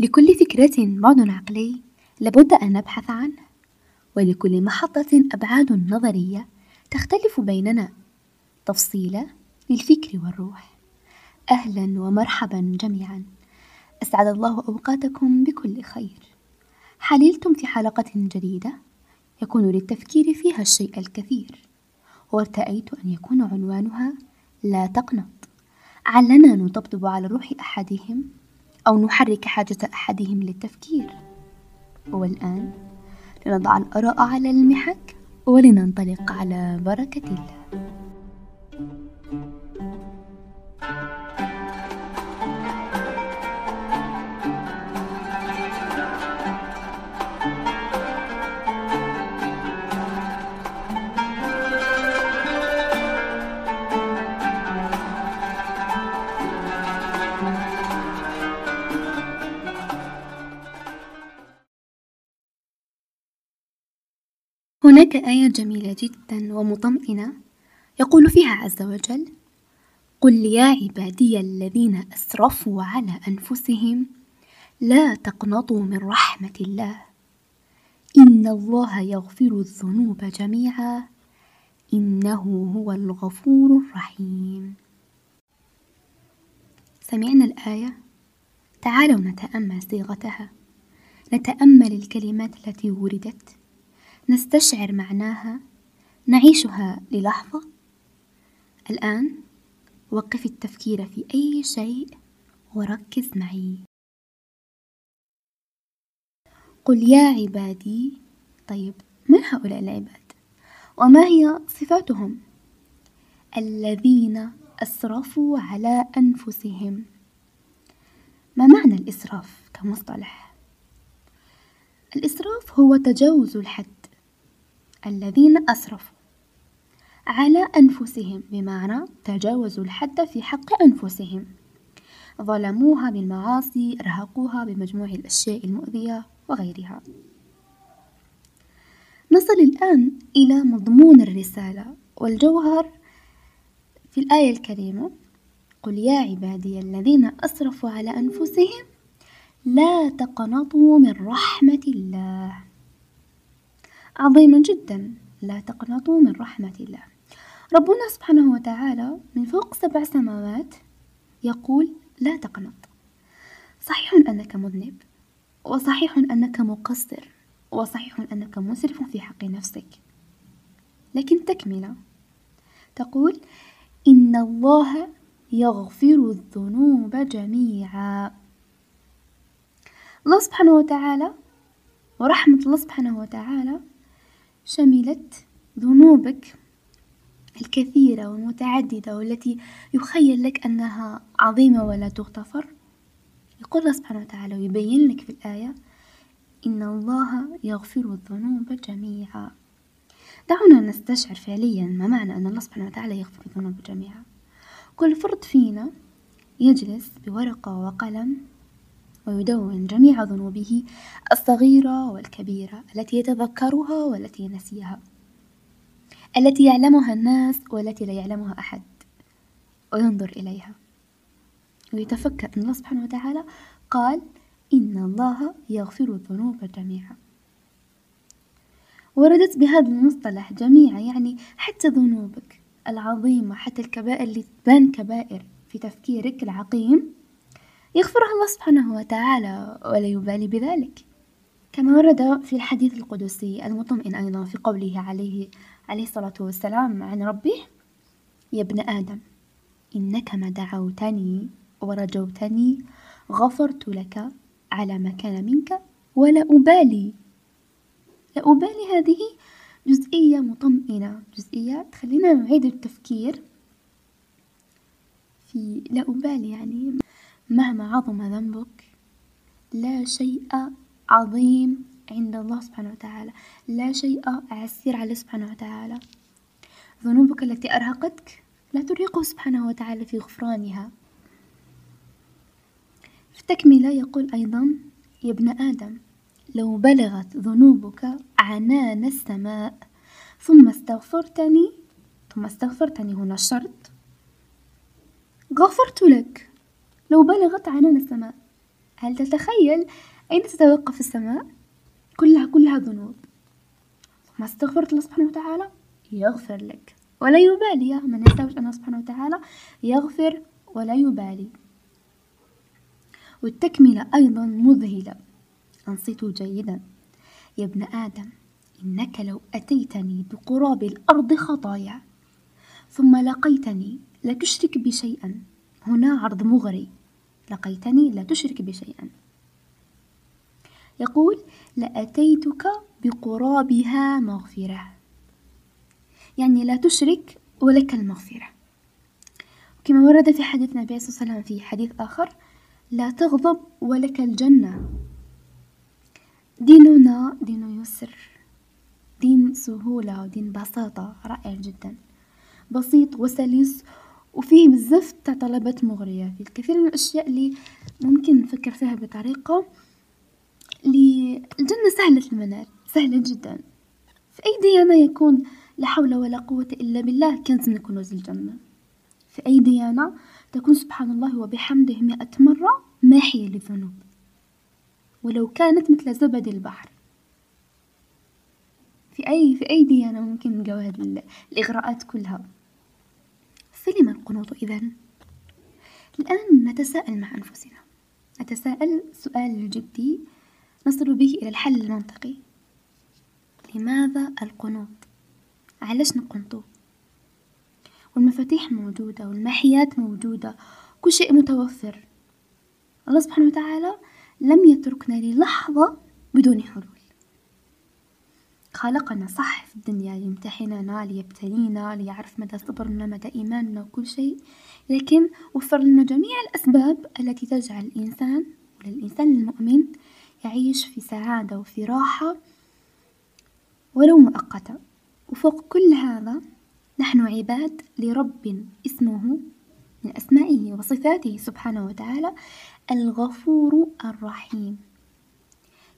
لكل فكرة بعد عقلي لابد أن نبحث عنه ولكل محطة أبعاد نظرية تختلف بيننا. تفصيلة للفكر والروح. أهلا ومرحبا جميعا. أسعد الله أوقاتكم بكل خير. حللتم في حلقة جديدة يكون للتفكير فيها الشيء الكثير وارتأيت أن يكون عنوانها لا تقنط. علنا نطبطب على روح أحدهم أو نحرك حاجة أحدهم للتفكير. والآن لنضع الآراء على المحك ولننطلق على بركة الله. هناك آية جميلة جدا ومطمئنة يقول فيها عز وجل قل يا عبادي الذين أسرفوا على أنفسهم لا تقنطوا من رحمة الله إن الله يغفر الذنوب جميعا إنه هو الغفور الرحيم سمعنا الآية؟ تعالوا نتأمل صيغتها. نتأمل الكلمات التي وردت. نستشعر معناها نعيشها للحظة؟ الآن وقف التفكير في أي شيء وركز معي. قل يا عبادي طيب من هؤلاء العباد؟ وما هي صفاتهم؟ الذين أسرفوا على أنفسهم. ما معنى الإسراف كمصطلح؟ الإسراف هو تجاوز الحد الذين أسرفوا على أنفسهم بمعنى تجاوزوا الحد في حق أنفسهم. ظلموها بالمعاصي أرهقوها بمجموع الأشياء المؤذية وغيرها. نصل الآن إلى مضمون الرسالة. والجوهر في الآية الكريمة قل يا عبادي الذين أسرفوا على أنفسهم لا تقنطوا من رحمة الله. عظيما جدا. لا تقنطوا من رحمة الله. ربنا سبحانه وتعالى من فوق سبع سماوات يقول لا تقنط. صحيح أنك مذنب وصحيح أنك مقصر وصحيح أنك مسرف في حق نفسك. لكن تكملة تقول إن الله يغفر الذنوب جميعا. الله سبحانه وتعالى ورحمة الله سبحانه وتعالى شملت ذنوبك الكثيرة والمتعددة والتي يخيل لك أنها عظيمة ولا تغتفر؟ يقول الله سبحانه وتعالى ويبين لك في الآية إن الله يغفر الذنوب جميعا. دعونا نستشعر فعليا ما معنى أن الله سبحانه وتعالى يغفر الذنوب جميعا. كل فرد فينا يجلس بورقة وقلم ويدون جميع ذنوبه الصغيرة والكبيرة التي يتذكرها والتي نسيها التي يعلمها الناس والتي لا يعلمها أحد وينظر إليها. ويتفكر أن الله سبحانه وتعالى قال إن الله يغفر الذنوب جميعا. وردت بهذا المصطلح جميعا يعني حتى ذنوبك العظيمة حتى الكبائر اللي تبان كبائر في تفكيرك العقيم يغفرها الله سبحانه وتعالى ولا يبالي بذلك. كما ورد في الحديث القدسي المطمئن أيضا في قوله عليه عليه الصلاة والسلام عن ربه يا ابن آدم إنك ما دعوتني ورجوتني غفرت لك على ما كان منك ولا أبالي. لا أبالي هذه جزئية مطمئنة جزئية تخلينا نعيد التفكير في لا أبالي يعني. مهما عظم ذنبك لا شيء عظيم عند الله سبحانه وتعالى. لا شيء عسير عليه سبحانه وتعالى. ذنوبك التي أرهقتك لا ترهقه سبحانه وتعالى في غفرانها. في التكملة يقول أيضا يا ابن آدم لو بلغت ذنوبك عنان السماء ثم استغفرتني ثم استغفرتني هنا الشرط غفرت لك. لو بلغت عنان السماء هل تتخيل أين تتوقف السماء؟ كلها كلها ذنوب ما استغفرت الله سبحانه وتعالى؟ يغفر لك. ولا يبالي. من يستوجب الله سبحانه وتعالى؟ يغفر ولا يبالي. والتكملة أيضا مذهلة. أنصتوا جيدا. يا ابن آدم إنك لو أتيتني بقراب الأرض خطايا ثم لقيتني لا تشرك هنا عرض مغري. لقيتني لا تشرك بي شيئا يقول لأتيتك بقرابها مغفرة. يعني لا تشرك ولك المغفرة. كما ورد في حديث النبي صلى الله عليه وسلم في حديث آخر لا تغضب ولك الجنة. ديننا دين يسر دين سهولة ودين بساطة رائع جدا. بسيط وسلس وفيه بزاف تاع طلبات مغرية. في الكثير من الأشياء اللي ممكن نفكر فيها بطريقة اللي الجنة سهلة المنال سهلة جدا. في أي ديانة يكون لا حول ولا قوة إلا بالله كنز من كنوز الجنة. في أي ديانة تكون سبحان الله وبحمده مئة مرة ماحية للذنوب ولو كانت مثل زبد البحر. في أي في أي ديانة ممكن نلقاو هاد الإغراءات كلها. فلم القنوط إذن؟ الآن نتساءل مع أنفسنا نتساءل سؤال جدي نصل به إلى الحل المنطقي لماذا القنوط؟ علاش نقنطو؟ والمفاتيح موجودة والمحيات موجودة كل شيء متوفر الله سبحانه وتعالى لم يتركنا للحظة بدون حلول خلقنا صح في الدنيا ليمتحننا ليبتلينا ليعرف مدى صبرنا مدى إيماننا وكل شيء. لكن وفر لنا جميع الأسباب التي تجعل الإنسان وللإنسان المؤمن يعيش في سعادة وفي راحة ولو مؤقتة. وفوق كل هذا نحن عباد لرب اسمه من أسمائه وصفاته سبحانه وتعالى الغفور الرحيم.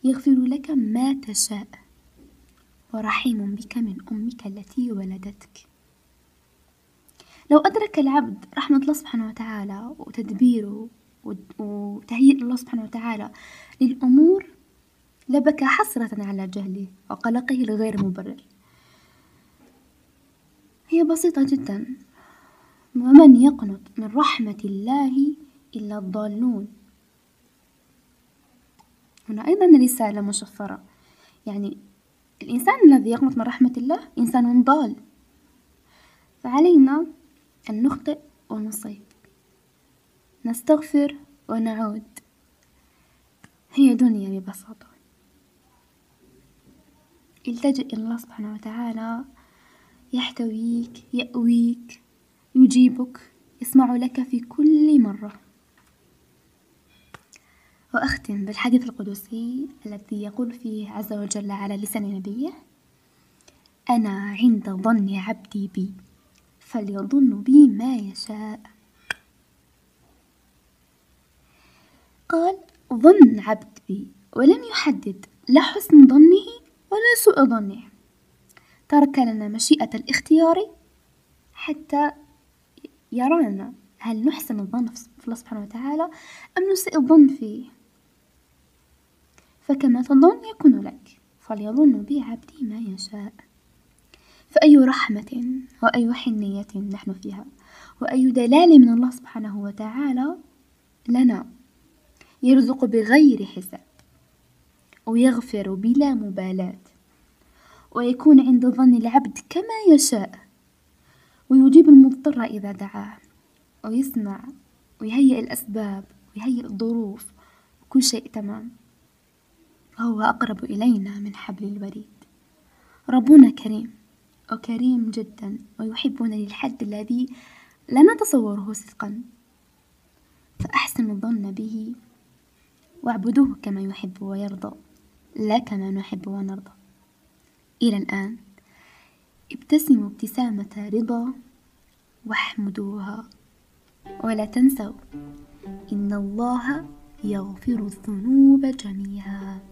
يغفر لك ما تشاء. ورحيم بك من أمك التي ولدتك. لو أدرك العبد رحمة الله سبحانه وتعالى وتدبيره وتهيئ الله سبحانه وتعالى للأمور لبكى حسرة على جهله وقلقه الغير مبرر. هي بسيطة جدا. ومن يقنط من رحمة الله إلا الضالون؟ هنا أيضا رسالة مشفرة. يعني الإنسان الذي يقنط من رحمة الله إنسان ضال. فعلينا أن نخطئ ونصيب. نستغفر ونعود. هي دنيا ببساطة. التجئ إلى الله سبحانه وتعالى. يحتويك يأويك يجيبك يسمع لك في كل مرة. وأختم بالحديث القدسي الذي يقول فيه عز وجل على لسان نبيه أنا عند ظن عبدي بي فليظن بي ما يشاء. قال ظن عبد بي ولم يحدد لا حسن ظنه ولا سوء ظنه. ترك لنا مشيئة الاختيار حتى يرانا هل نحسن الظن في الله سبحانه وتعالى أم نسيء الظن فيه. فكما تظن يكون لك فليظن بي عبدي ما يشاء. فأي رحمة وأي حنية نحن فيها وأي دلال من الله سبحانه وتعالى لنا. يرزق بغير حساب ويغفر بلا مبالاة ويكون عند ظن العبد كما يشاء. ويجيب المضطر إذا دعاه ويسمع ويهيئ الأسباب ويهيئ الظروف وكل شيء تمام. فهو أقرب إلينا من حبل الوريد. ربنا كريم. وكريم جدا ويحبنا للحد الذي لا نتصوره صدقا. فأحسن الظن به واعبدوه كما يحب ويرضى. لا كما نحب ونرضى. إلى الآن ابتسموا ابتسامة رضا واحمدوها. ولا تنسوا إن الله يغفر الذنوب جميعا.